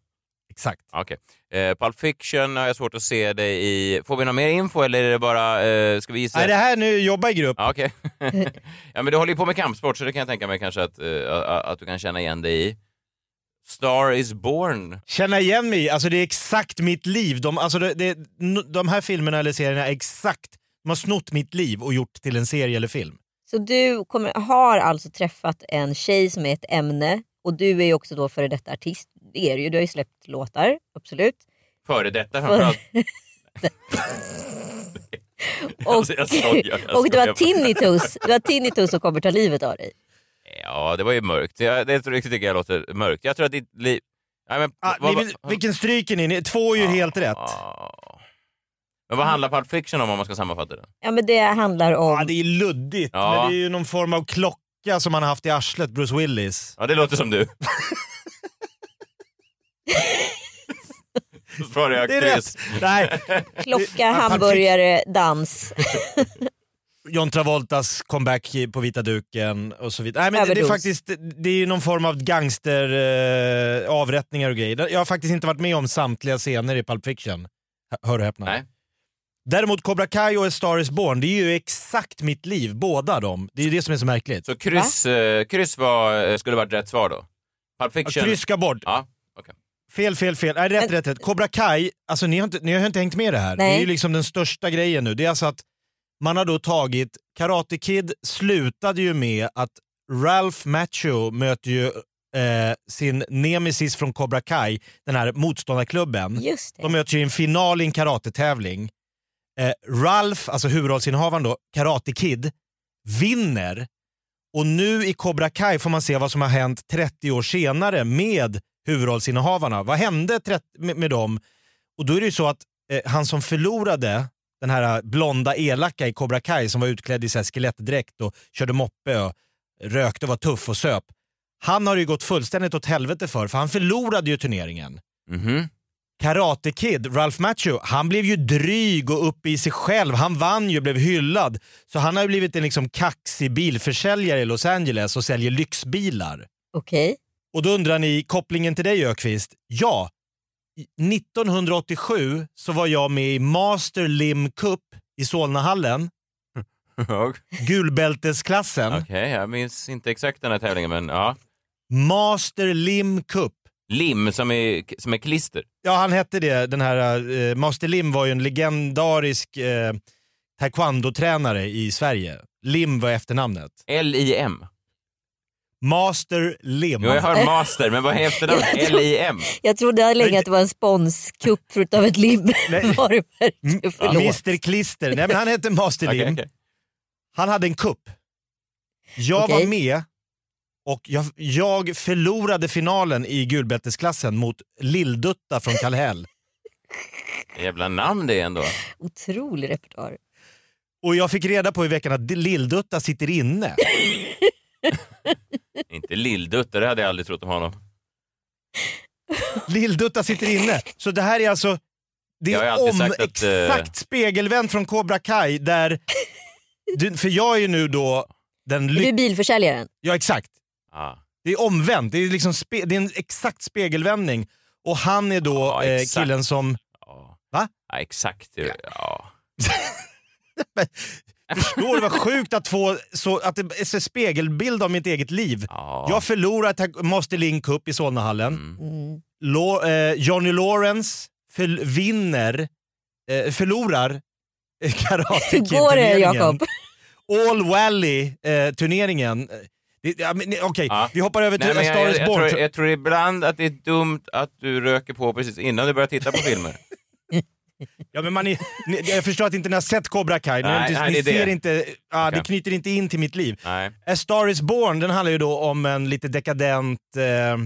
Exakt. Okej. Eh, Pulp Fiction har jag svårt att se det i. Får vi någon mer info eller är det bara, eh, ska vi gissa? Nej, det här nu, jobba i grupp. Ja, Okej. ja, men du håller ju på med kampsport så det kan jag tänka mig kanske att, eh, att du kan känna igen dig i. Star is born. Känna igen mig alltså det är exakt mitt liv. De, alltså det, det, de här filmerna eller serierna är exakt, de har snott mitt liv och gjort till en serie eller film. Så du kommer, har alltså träffat en tjej som är ett ämne och du är ju också då före detta artist. Det är du ju, du har ju släppt låtar, absolut. Före detta framförallt. Och, Alltså, jag skojar, jag och du har skojar bara. tinnitus, du har tinnitus som kommer ta livet av dig. Ja, det var ju mörkt. Jag, det tycker jag låter mörkt. Jag tror att ditt liv... Nej, men, Ah, vad- ni, vilken stryker ni? Två är ju helt rätt. men vad handlar Pulp Fiction om om man ska sammanfatta det? Ja men det handlar om... Ja, det är luddigt, Ja. men det är ju någon form av klocka som han har haft i arslet, Bruce Willis. Ja, det låter som du. Jag Det är rätt. Nej. Klocka, hamburgare, dans. John Travoltas comeback på vita duken och så vidare. Nej, men det, det är Överdos. faktiskt det är ju någon form av gangster eh, avrättningar och grejer. Jag har faktiskt inte varit med om samtliga scener i Pulp Fiction. Hör och häpna. Nej. Däremot Cobra Kai och A Star is Born, det är ju exakt mitt liv, båda de. Det är ju det som är så märkligt. Så kryss, eh, kryss var, skulle varit rätt svar då? Pulp Fiction? Ja, kryss ska bort. Ja. Fel, fel, fel. Nej, rätt, rätt, rätt. Cobra Kai, alltså ni har, inte, ni har inte hängt med det här. Det Nej. är ju liksom den största grejen nu. Det är alltså att man har då tagit, Karate Kid slutade ju med att Ralph Macchio möter ju eh, sin nemesis från Cobra Kai, den här motståndarklubben. Just det. De möts ju i en final i en karatetävling. Eh, Ralph, alltså huvudrollsinnehavaren då, Karate Kid, vinner. Och nu i Cobra Kai får man se vad som har hänt 30 år senare med huvudrollsinnehavarna. Vad hände 30, med, med dem? Och då är det ju så att eh, han som förlorade, den här blonda elaka i Cobra Kai som var utklädd i så här skelettdräkt och körde moppe och rökte och var tuff och söp. Han har ju gått fullständigt åt helvete för, för han förlorade ju turneringen. Mhm. Karate Kid, Ralph Macchio, han blev ju dryg och uppe i sig själv. Han vann ju och blev hyllad. Så han har ju blivit en liksom kaxig bilförsäljare i Los Angeles och säljer lyxbilar. Okej. Och då undrar ni, kopplingen till dig Ökvist? Ja, i- 1987 så var jag med i Master Lim Cup i Solnahallen, gulbältesklassen. Okej, jag minns inte exakt den här tävlingen men ja. Master Lim Cup. Lim som är, som är klister. Ja, han hette det. Den här, eh, Master Lim var ju en legendarisk eh, taekwondo-tränare i Sverige. Lim var efternamnet. L-I-M. Master Lim. Jo, jag hör master, men vad är efternamnet? L-I-M. Jag trodde länge att det var en sponskupp utav ett lim-varumärke. Förlåt. Mr Klister. Nej, men han hette Master Lim. okej. Han hade en kupp. Jag Okej. var med och jag, jag förlorade finalen i gulbältesklassen mot Lilldutta från Kallhäll. Jävla namn det är ändå. Otrolig repertoar. Och jag fick reda på i veckan att Lilldutta sitter inne. Inte Lilldutte, det hade jag aldrig trott om honom. Lilldutta sitter inne. Så det här är alltså det är om, att, eh, exakt spegelvänt från Cobra Kai där... Du, för jag är ju nu då den Du är lyck... bilförsäljaren. Ja exakt. Ah. Det är omvänt. Det är, liksom spe... det är en exakt spegelvändning. Och han är då Ja, eh, exakt. killen som... Va? Ja, exakt. Ja. Förstår du vad sjukt att få så, att det är en spegelbild av mitt eget liv. Ja. Jag förlorar Master Link Cup i Solnahallen. Mm. Lo, eh, Johnny Lawrence för, vinner, eh, förlorar eh, Karate Hur går det Kid-turneringen. Jakob? All Valley-turneringen. ja, men, Okej, Ja. vi hoppar över till Nej, men A jag, Star jag, jag, tror, jag tror ibland att det är dumt att du röker på precis innan du börjar titta på filmer. Ja, men man är, jag förstår att inte ni har sett Cobra Kai. Nej, inte, nej, ni det ser det. inte, ja, det Okej. knyter inte in till mitt liv. Nej. A Star is Born den handlar ju då om en lite dekadent... Eh,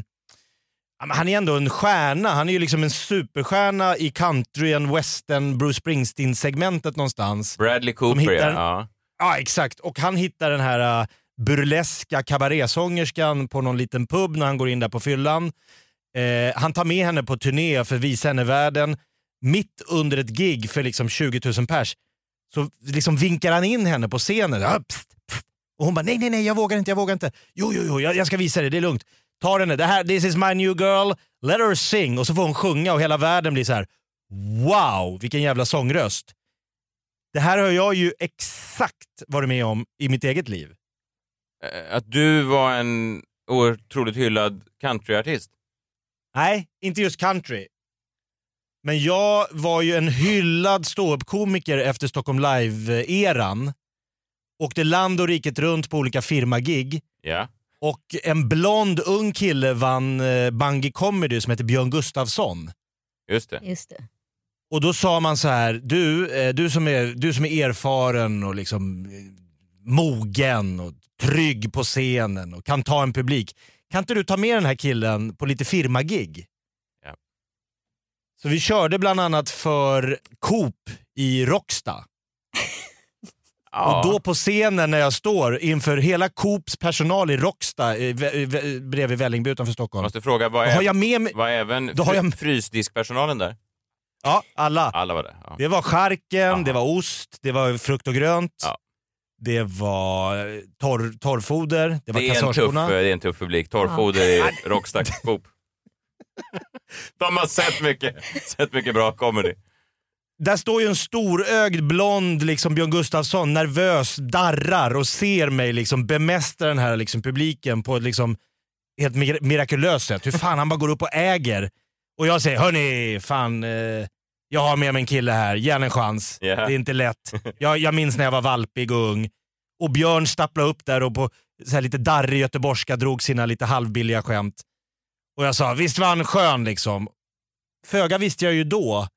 han är ändå en stjärna. Han är ju liksom en superstjärna i country and western Bruce Springsteen-segmentet någonstans. Bradley Cooper, hittar ja. ja. Ja, exakt. Och han hittar den här uh, burleska kabarésångerskan på någon liten pub när han går in där på fyllan. Eh, han tar med henne på turné för att visa henne världen. Mitt under ett gig för liksom 20 000 pers så liksom vinkar han in henne på scenen. Ja, pst, pst. Och hon bara nej, nej, nej, jag vågar inte, jag vågar inte. Jo, jo, jo, jag, jag ska visa dig, det är lugnt. Tar henne, det här, this is my new girl, let her sing. Och så får hon sjunga och hela världen blir så här: wow, vilken jävla sångröst. Det här har jag ju exakt varit med om i mitt eget liv. Eh, Att du var en otroligt hyllad countryartist. Nej, inte just country. Men jag var ju en hyllad ståuppkomiker efter Stockholm Live-eran. Åkte land och riket runt på olika firmagig. Ja. Och en blond ung kille vann eh, Bungy Comedy som heter Björn Gustafsson. Just det. Just det. Och då sa man så här, du, eh, du, som, är, du som är erfaren och liksom eh, mogen och trygg på scenen och kan ta en publik. Kan inte du ta med den här killen på lite firmagig? Ja. Så vi körde bland annat för Coop i Råcksta. Ja. Och då på scenen när jag står inför hela Coops personal i Råcksta eh, vä- bredvid Vällingby utanför Stockholm. Måste fråga, var, Då har är, jag med mig... var även Då har jag- frysdiskpersonalen där? Ja, alla. Alla var där. Ja. Det var charken, det var ost, det var frukt och grönt. Ja. Det var eh, torr, torrfoder, det var Det är, en tuff, det är en tuff publik. Torrfoder i Rockstack Coop. De har sett mycket, sett mycket bra comedy. där står ju en storögd blond liksom Björn Gustafsson, nervös, darrar och ser mig liksom bemästra den här liksom, publiken på ett liksom, helt mir- mirakulöst sätt. Hur fan han bara går upp och äger. Och jag säger, hörni, fan, eh, jag har med mig en kille här, ge en chans. Ja. Det är inte lätt. Jag, jag minns när jag var valpig och ung. Och Björn stapplade upp där och på så här lite darrig göteborgska drog sina lite halvbilliga skämt. Och jag sa, visst var han skön liksom. Föga visste jag ju då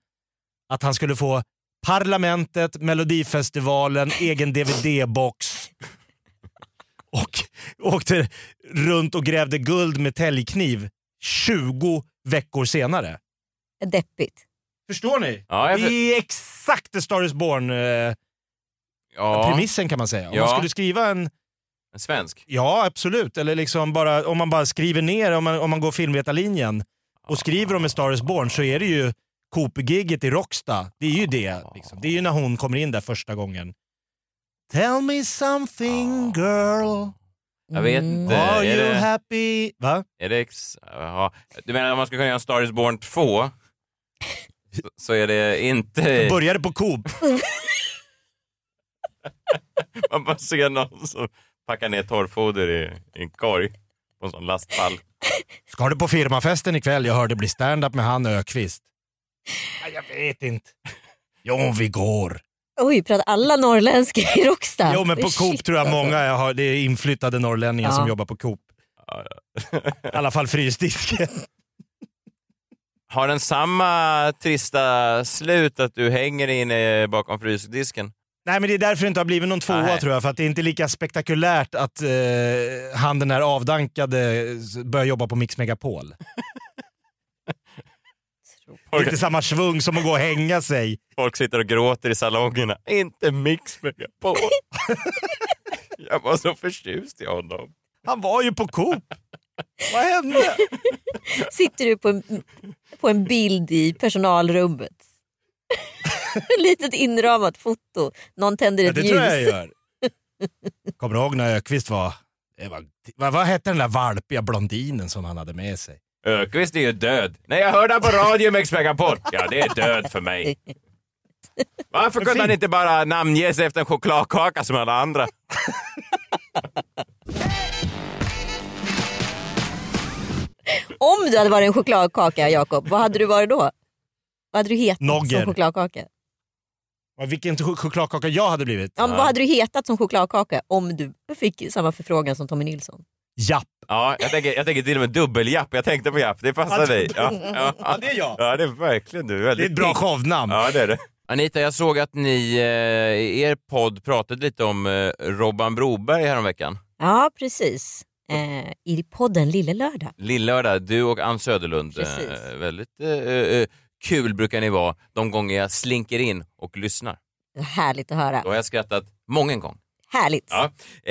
att han skulle få Parlamentet, Melodifestivalen, egen DVD-box och åkte runt och grävde guld med täljkniv 20 veckor senare. Deppigt. Förstår ni? Ja, jag det är exakt The Star is Born eh, Ja. premissen kan man säga. Om Ja. man skulle skriva en En svensk? Ja, absolut. Eller liksom bara, om man bara skriver ner, om man, om man går filmvetarlinjen och skriver om A Star is Born så är det ju Coop-gigget i Rocksta. Det är ju det. Liksom. Det är ju när hon kommer in där första gången. Tell me something girl. Jag vet inte. Are Är you det, happy? Va? är det ex... Jaha. Du menar om man ska kunna göra en Star is Born 2 så, så är det inte... Började på Coop. Man bara ser någon som packar ner torrfoder i, i en korg på en sån lastpall. Ska du på firmafesten ikväll? Jag hörde bli stand-up med han Ökvist. Nej, Jag vet inte. Jo, vi går. Oj, pratar alla norrländska i Rockstad? Jo, men på Coop Shit, tror jag alltså. många jag har, det är inflyttade norrlänningar Ja. som jobbar på Coop. I alla fall frysdisken. Har den samma trista slut att du hänger inne bakom frysdisken? Nej men det är därför det inte har blivit någon tvåa Nej. tror jag. För att det är inte lika spektakulärt att eh, han den här avdankade börjar jobba på Mix Megapol. Inte samma svung som att gå och hänga sig. Folk sitter och gråter i salongerna. Inte Mix Megapol. Jag var så förtjust i honom. Han var ju på Coop. Vad hände? Sitter du på en, på en bild i personalrummet? Litet inramat foto. Någon tänder Ja, ett det ljus. tror jag jag gör. Kommer du ihåg när Ökvist var... Det var vad, vad hette den där valpiga blondinen som han hade med sig? Ökvist är ju död. Nej, jag hörde han på radio Mix Megapol. Ja, det är död för mig. Varför kunde han inte bara namnge sig efter en chokladkaka som alla andra? Om du hade varit en chokladkaka Jakob, vad hade du varit då? Vad hade du hetat Nogger. som chokladkaka? Och Vilken ch- chokladkaka jag hade blivit? Ja, men Vad hade du hetat som chokladkaka om du fick samma förfrågan som Tommy Nilsson? Japp. Ja, jag tänker, jag tänker till och med dubbeljapp. Jag tänkte på Japp, det passar Alltså, dig. Ja, ja. Ja, det är jag. ja, det är verkligen du. Väldigt Det är ett bra shownamn. Ja, det är det. Anita, jag såg att ni eh, i er podd pratade lite om eh, Robban Broberg häromveckan. Ja, precis. Eh, I podden Lille Lördag. Lillördag, du och Ann Söderlund. Precis. Eh, väldigt eh, eh, kul brukar ni vara de gånger jag slinker in och lyssnar. Härligt att höra. Då har jag skrattat många gånger. Härligt. Ja.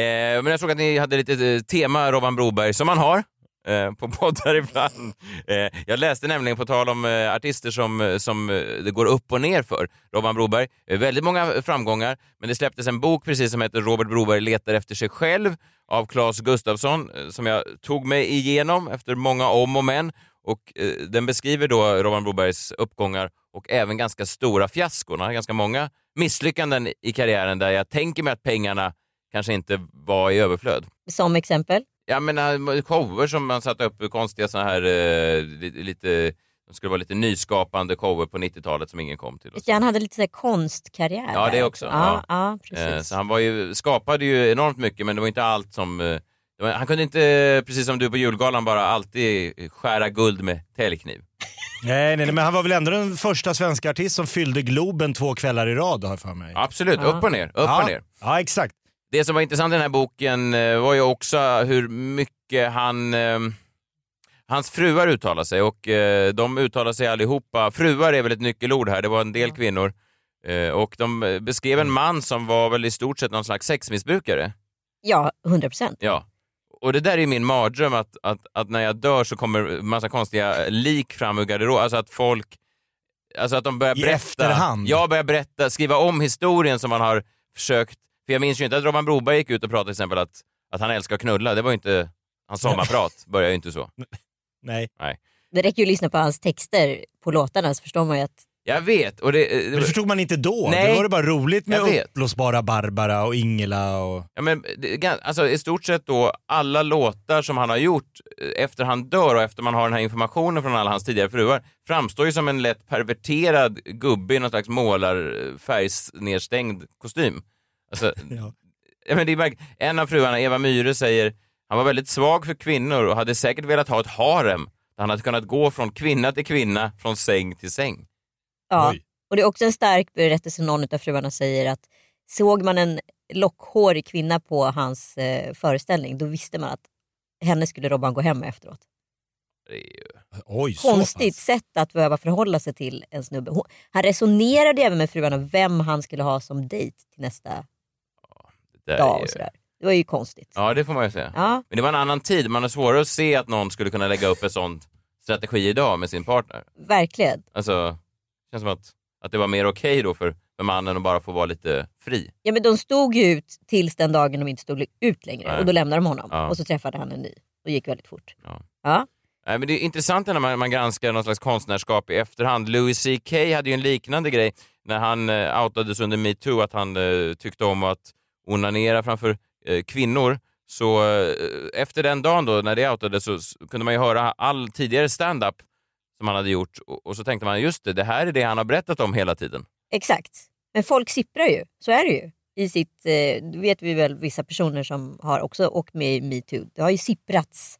Eh, men jag såg att ni hade lite eh, tema Robban Broberg, som man har eh, på poddar ibland. Eh, jag läste nämligen, på tal om eh, artister som, eh, som det går upp och ner för, Robban Broberg. Väldigt många framgångar, men det släpptes en bok precis som heter Robert Broberg letar efter sig själv av Claes Gustafsson som jag tog mig igenom efter många om och men. Och, eh, den beskriver då Robban Brobergs uppgångar och även ganska stora fiaskon. Han har ganska många misslyckanden i karriären där jag tänker mig att pengarna kanske inte var i överflöd. Som exempel? Ja, men shower som man satte upp, konstiga så här, eh, lite, de skulle vara lite nyskapande shower på 90-talet som ingen kom till. Han hade lite så konstkarriär. Ja, det också. Ja, ja. Eh, precis. Så han var ju, skapade ju enormt mycket, men det var inte allt som... eh, han kunde inte, precis som du på julgalan, bara alltid skära guld med täljkniv. Nej, nej, nej, men han var väl ändå den första svenska artist som fyllde Globen två kvällar i rad har jag för mig. Absolut, upp och ner. Upp ja. och ner. Ja, exakt. Det som var intressant i den här boken eh, var ju också hur mycket han... Eh, hans fruar uttalar sig och eh, de uttalar sig allihopa. Fruar är väl ett nyckelord här, det var en del kvinnor. Eh, och de eh, beskrev en man som var väl i stort sett någon slags sexmissbrukare. Ja, 100 procent. Ja. Och det där är min mardröm att, att, att när jag dör så kommer massa konstiga lik fram ur garderoben. Alltså att folk, alltså att de börjar I berätta. efterhand. Jag börjar berätta, skriva om historien som man har försökt. För jag minns ju inte att Robban Broberg gick ut och pratade till exempel att, att han älskar att knulla. Det var ju inte, hans sommarprat började ju inte så. Nej. Nej. Det räcker ju att lyssna på hans texter på låtarna så förstår man ju att Jag vet. Och det, Men det förstod man inte då. Nej. Då var det bara roligt med uppblåsbara Barbara och Ingela och... Ja, men det, alltså, I stort sett då alla låtar som han har gjort eh, efter han dör och efter man har den här informationen från alla hans tidigare fruar framstår ju som en lätt perverterad gubbe i någon slags målarfärgsnedstängd kostym. Alltså, ja. men det är en av fruarna, Eva Myhre, säger han var väldigt svag för kvinnor och hade säkert velat ha ett harem där han hade kunnat gå från kvinna till kvinna, från säng till säng. Ja. Och det är också en stark berättelse någon av fruarna säger att såg man en lockhårig kvinna på hans eh, föreställning då visste man att henne skulle Robban gå hem med efteråt. Oj, Konstigt sätt att behöva förhålla sig till en snubbe. Hon, han resonerade även med fruarna vem han skulle ha som dejt till nästa dag. ju- Och sådär. Det var ju konstigt. Ja, det får man ju säga. Ja. Men det var en annan tid. Man har svårare att se att någon skulle kunna lägga upp en sån strategi idag med sin partner. Verkligen. Alltså, känns som att, att det var mer okej då för, för mannen att bara få vara lite fri. Ja, men de stod ju ut tills den dagen de inte stod ut längre Nej. och då lämnade de honom Ja. och så träffade han en ny och gick väldigt fort. Ja. Ja. Nej, men det är intressant när man, man granskar någon slags konstnärskap i efterhand. Louis CK hade ju en liknande grej när han eh, outades under metoo att han eh, tyckte om att onanera framför eh, kvinnor. Så eh, efter den dagen då, när det outades, så s- kunde man ju höra all tidigare stand-up som han hade gjort och, och så tänkte man just det, det här är det han har berättat om hela tiden. Exakt. Men folk sipprar ju, så är det ju. I sitt, eh, vet vi väl vissa personer som har också åkt med i metoo. Det har ju sipprats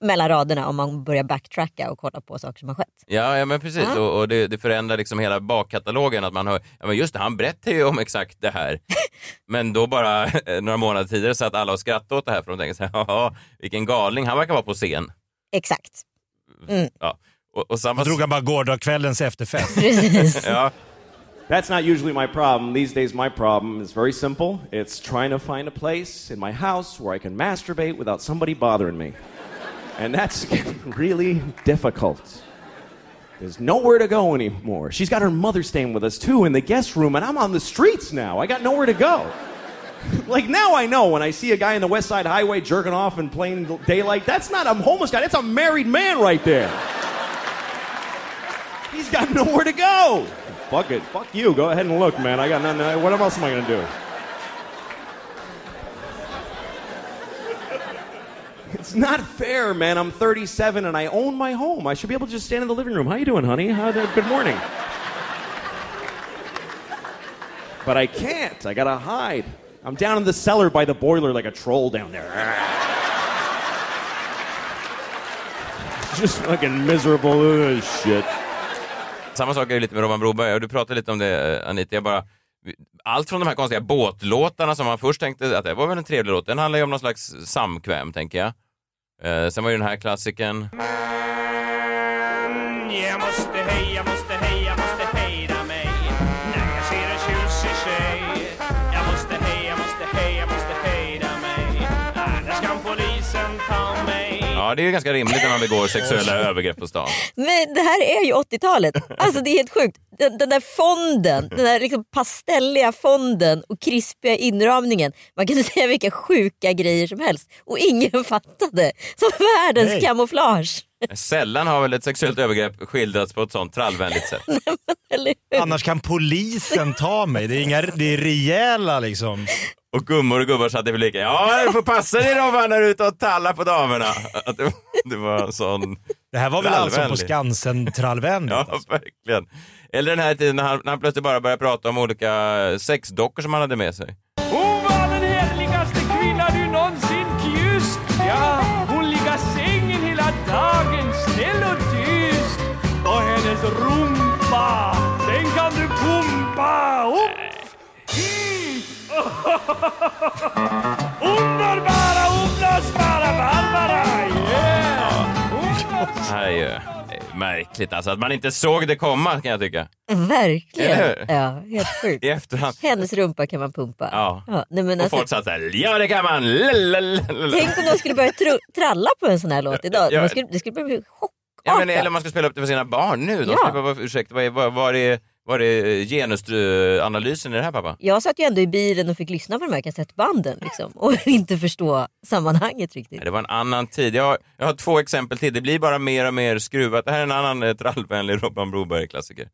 mellan raderna om man börjar backtracka och kolla på saker som har skett. Ja, ja men precis. Ja. Och, och det, det förändrar liksom hela bakkatalogen. Att man hör, ja men just det, han berättar ju om exakt det här. men då bara eh, några månader tidigare satt alla och skrattade åt det här för de tänkte så här, "Jaha, vilken galning, han verkar vara på scen. Exakt. Mm. Ja. Och, och samma... Då drog han bara gårdagskvällens efterfest. ja. That's not usually my problem. These days, my problem is very simple. It's trying to find a place in my house where I can masturbate without somebody bothering me. And that's really difficult. There's nowhere to go anymore. She's got her mother staying with us too in the guest room, and I'm on the streets now. I got nowhere to go. like now I know when I see a guy in the West Side Highway jerking off in plain daylight, that's not a homeless guy, that's a married man right there. He's got nowhere to go. Fuck it. Fuck you. Go ahead and look, man. I got nothing. What else am I going to do? It's not fair, man. I'm 37 and I own my home. I should be able to just stand in the living room. How you doing, honey? How good morning. But I can't. I gotta hide. I'm down in the cellar by the boiler like a troll down there. Just fucking miserable shit. Samma sak är det lite med Robban Broberg, och du pratade lite om det eh, Anita. Jag bara, allt från de här konstiga båtlåtarna som man först tänkte att det var väl en trevlig låt, den handlar ju om någon slags samkväm, tänker jag. Eh, sen var ju den här klassikern. Jag måste hej, jag måste hej, jag måste Ja, det är ju ganska rimligt när man begår sexuella övergrepp på stan. Men det här är ju 80-talet. Alltså det är helt sjukt. Den, den där fonden, den där liksom pastelliga fonden och krispiga inramningen. Man kan säga vilka sjuka grejer som helst och ingen fattade. Som världens Nej. kamouflage. Sällan har väl ett sexuellt övergrepp skildrats på ett sånt trallvänligt sätt. Hur? Annars kan polisen ta mig. Det är, inga, det är rejäla liksom. Och gummor och gubbar satt i publiken. Ja, du får passa dig Robban när du är ute och tallar på damerna. Att det, det var en sån... Det här var väl alltså på trallvänlig. Skansen-trallvänligt? Ja, verkligen. Eller den här tiden när han, när han plötsligt bara började prata om olika sexdockor som han hade med sig. Hon var den härligaste kvinna du någonsin kysst Ja, hon ligger sängen hela dagen snäll och tyst Och hennes rumpa, den kan du pumpa upp. Underbara, underbara Barbara, yeah! Det här är ju märkligt alltså, att man inte såg det komma kan jag tycka. Verkligen. Ja, helt sjukt. I efterhand. Hennes rumpa kan man pumpa. Ja. nej, men och alltså, folk satt såhär, ja det kan man! Lalalala. tänk om de skulle börja tralla på en sån här låt idag. Ja. Skulle, det skulle bli chock. Ja, men, eller om man ska spela upp det för sina barn nu. De Ja. skulle ursäkta, vad är, vad, vad är, var det eh, genusanalysen i det här pappa? Jag satt ju ändå i bilen och fick lyssna på de här kassettbanden liksom, och inte förstå sammanhanget riktigt. Nej, det var en annan tid. Jag har, jag har två exempel till. Det blir bara mer och mer skruvat. Det här är en annan eh, trallvänlig Robban Broberg-klassiker.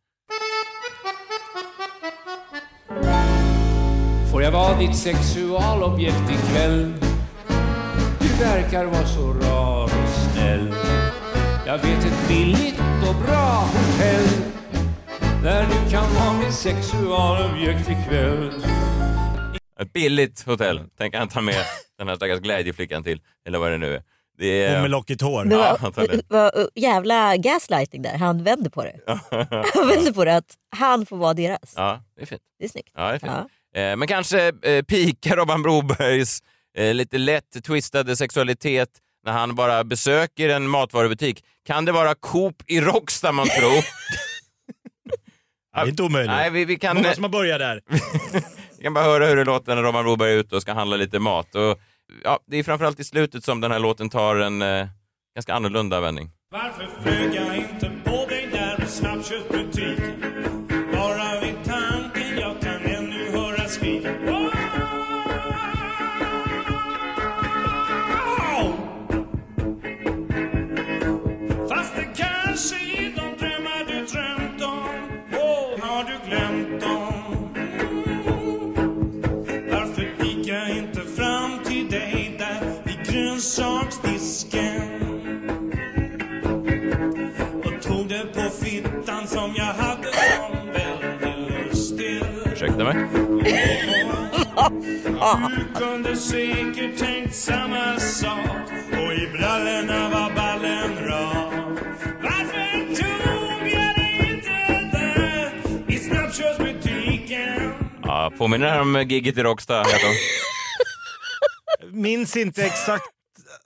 Får jag vara ditt sexualobjekt ikväll? Du verkar vara så rar och snäll. Jag vet ett billigt och bra hotell där du kan vara mitt sexualobjekt ikväll. Ett billigt hotell. Tänker han ta med den här stackars glädjeflickan till. Eller vad det nu är. Det är... Hon med lockigt hår. Det Ja, var, antagligen. var jävla gaslighting där. Han vände på det. Han vände på det att han får vara deras. Ja, det är fint. Det är snyggt. Ja, det är fint. Eh, men kanske eh, pikar Robban Brobergs eh, lite lätt twistade sexualitet när han bara besöker en matvarubutik. Kan det vara Coop i Råcksta man tror? Det är inte omöjligt. Nej, vi, vi kan... Många som har börjat där. Vi kan bara höra hur det låter när Robban Broberg är ute och ska handla lite mat. Och, ja, det är framförallt i slutet som den här låten tar en eh, ganska annorlunda vändning. Varför flög jag inte på dig där i snabbköpsbutiken? Bara Ursäkta mig? Du kunde säkert tänkt samma sak och i brallorna var ballen rak. Varför tog jag dig inte där i snabbköpsbutiken? Ja, påminner det här om giget i Råcksta? Minns inte exakt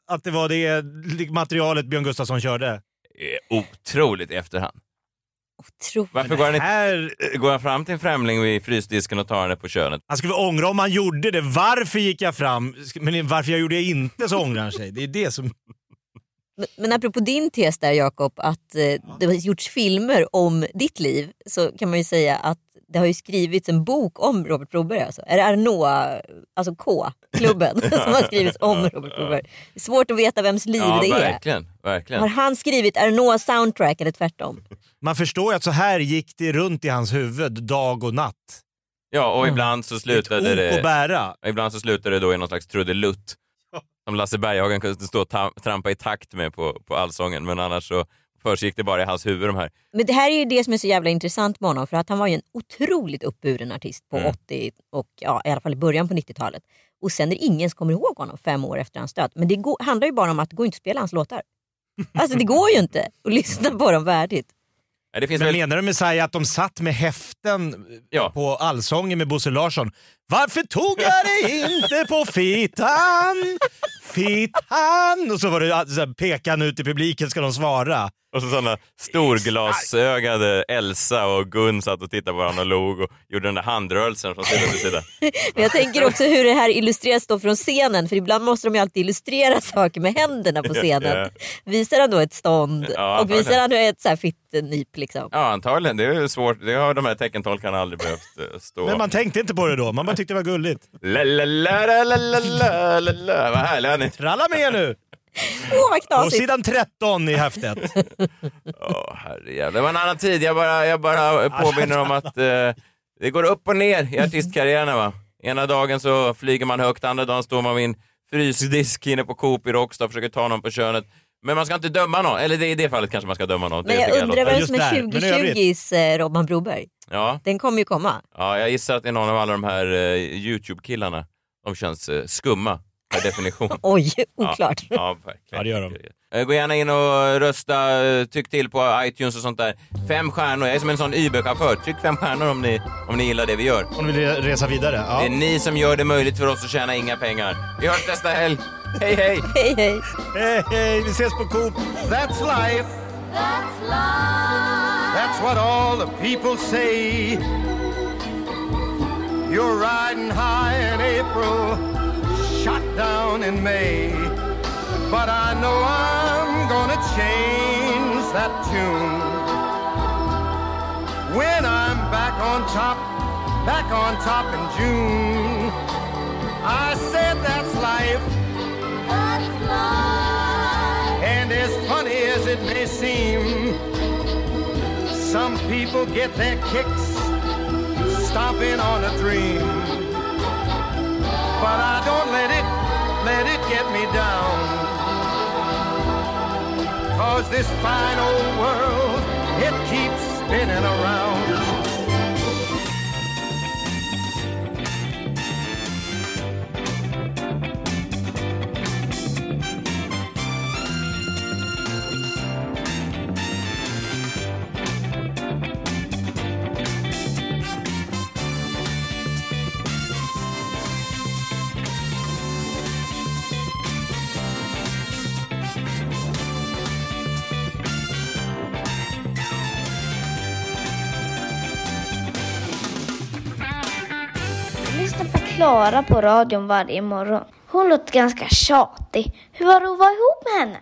att det var det materialet Björn Gustafsson körde. Eh, Otroligt efterhand. Otroligt. Varför går han, inte, går han fram till en främling vid frysdisken och tar henne på könet? Han skulle ångra om han gjorde det. Varför gick jag fram? Men varför jag gjorde det inte så ångrar han sig. Det är det som... Men, men apropå din tes där Jakob, att eh, det har gjorts filmer om ditt liv så kan man ju säga att det har ju skrivits en bok om Robert Broberg. Alltså. Är det Arnoa, alltså K-klubben som har skrivits om Robert Broberg? Det är svårt att veta vems liv Ja, det är. verkligen. verkligen. Har han skrivit Arnoa soundtrack eller tvärtom? Man förstår ju att så här gick det runt i hans huvud dag och natt. Ja, och ibland så slutade ok det... att bära. och Ibland så slutade det då i någon slags trudelutt. Som Lasse Berghagen kunde stå och trampa i takt med på, på allsången. Men annars så försiggick det bara i hans huvud de här. Men det här är ju det som är så jävla intressant med honom för att han var ju en otroligt uppburen artist på Mm. 80 och ja, i alla fall i början på 90-talet. Och sen är det ingen som kommer ihåg honom fem år efter hans död. Men det går, handlar ju bara om att det går inte att spela hans låtar. Alltså det går ju inte att lyssna på dem värdigt. Ja, det finns Men väl... menar du Messiah att de satt med häften på Allsången med Bosse Larsson? Varför tog jag dig inte på fitan? Fitan! Och så var det alltså, så här, pekan ut i publiken ska de svara. Och så sådana storglasögade Elsa och Gun satt och tittade på varandra och log och gjorde den där handrörelsen från sida till sida. Men jag tänker också hur det här illustreras då från scenen för ibland måste de ju alltid illustrera saker med händerna på scenen. Ja. Visar han då ett stånd ja, och visar han ett så här fittenyp liksom. Ja antagligen, det är svårt. Det har de här teckentolkarna aldrig behövt eh, stå. Men man tänkte inte på det då, man bara tyckte det var gulligt. La, la, la, la, la, la, la, la. la, Vad härliga ni Tralla med nu! Åh vad På knasigt. sidan 13 i häftet. Åh, herrejävlar. Det var en annan tid. Jag bara, jag bara påminner om att eh, det går upp och ner i artistkarriärerna. Va? Ena dagen så flyger man högt, andra dagen står man vid en frysdisk inne på Coop i Råcksta och försöker ta någon på könet. Men man ska inte döma någon. Eller det, i det fallet kanske man ska döma någon. Men jag tycker undrar vem som är 2020s eh, Robban Broberg. Ja. Den kommer ju komma. ja, jag gissar att det är någon av alla de här eh, YouTube-killarna. De känns eh, skumma per definition. Oj, oklart. Ja, ja, verkligen. Ja, det gör de. Eh, Gå gärna in och rösta, eh, tyck till på iTunes och sånt där. Fem stjärnor, jag är som en sån Uber-chaufför. Tryck fem stjärnor om ni, om ni gillar det vi gör. Om du vill re- resa vidare. Ja. Det är ni som gör det möjligt för oss att tjäna inga pengar. Vi hörs nästa helg. Hej hej! Hej hej! Hej hej, vi ses på Coop! That's life. That's life. That's what all the people say. You're riding high in April, shot down in May. But I know I'm gonna change that tune. When I'm back on top, back on top in June. I said that's life. That's life. And as funny as it may seem, some people get their kicks stomping on a dream. But I don't let it, let it get me down. Cause this fine old world, it keeps spinning around. Klara på radion varje morgon. Hon låter ganska tjatig. Hur var det att vara ihop med henne?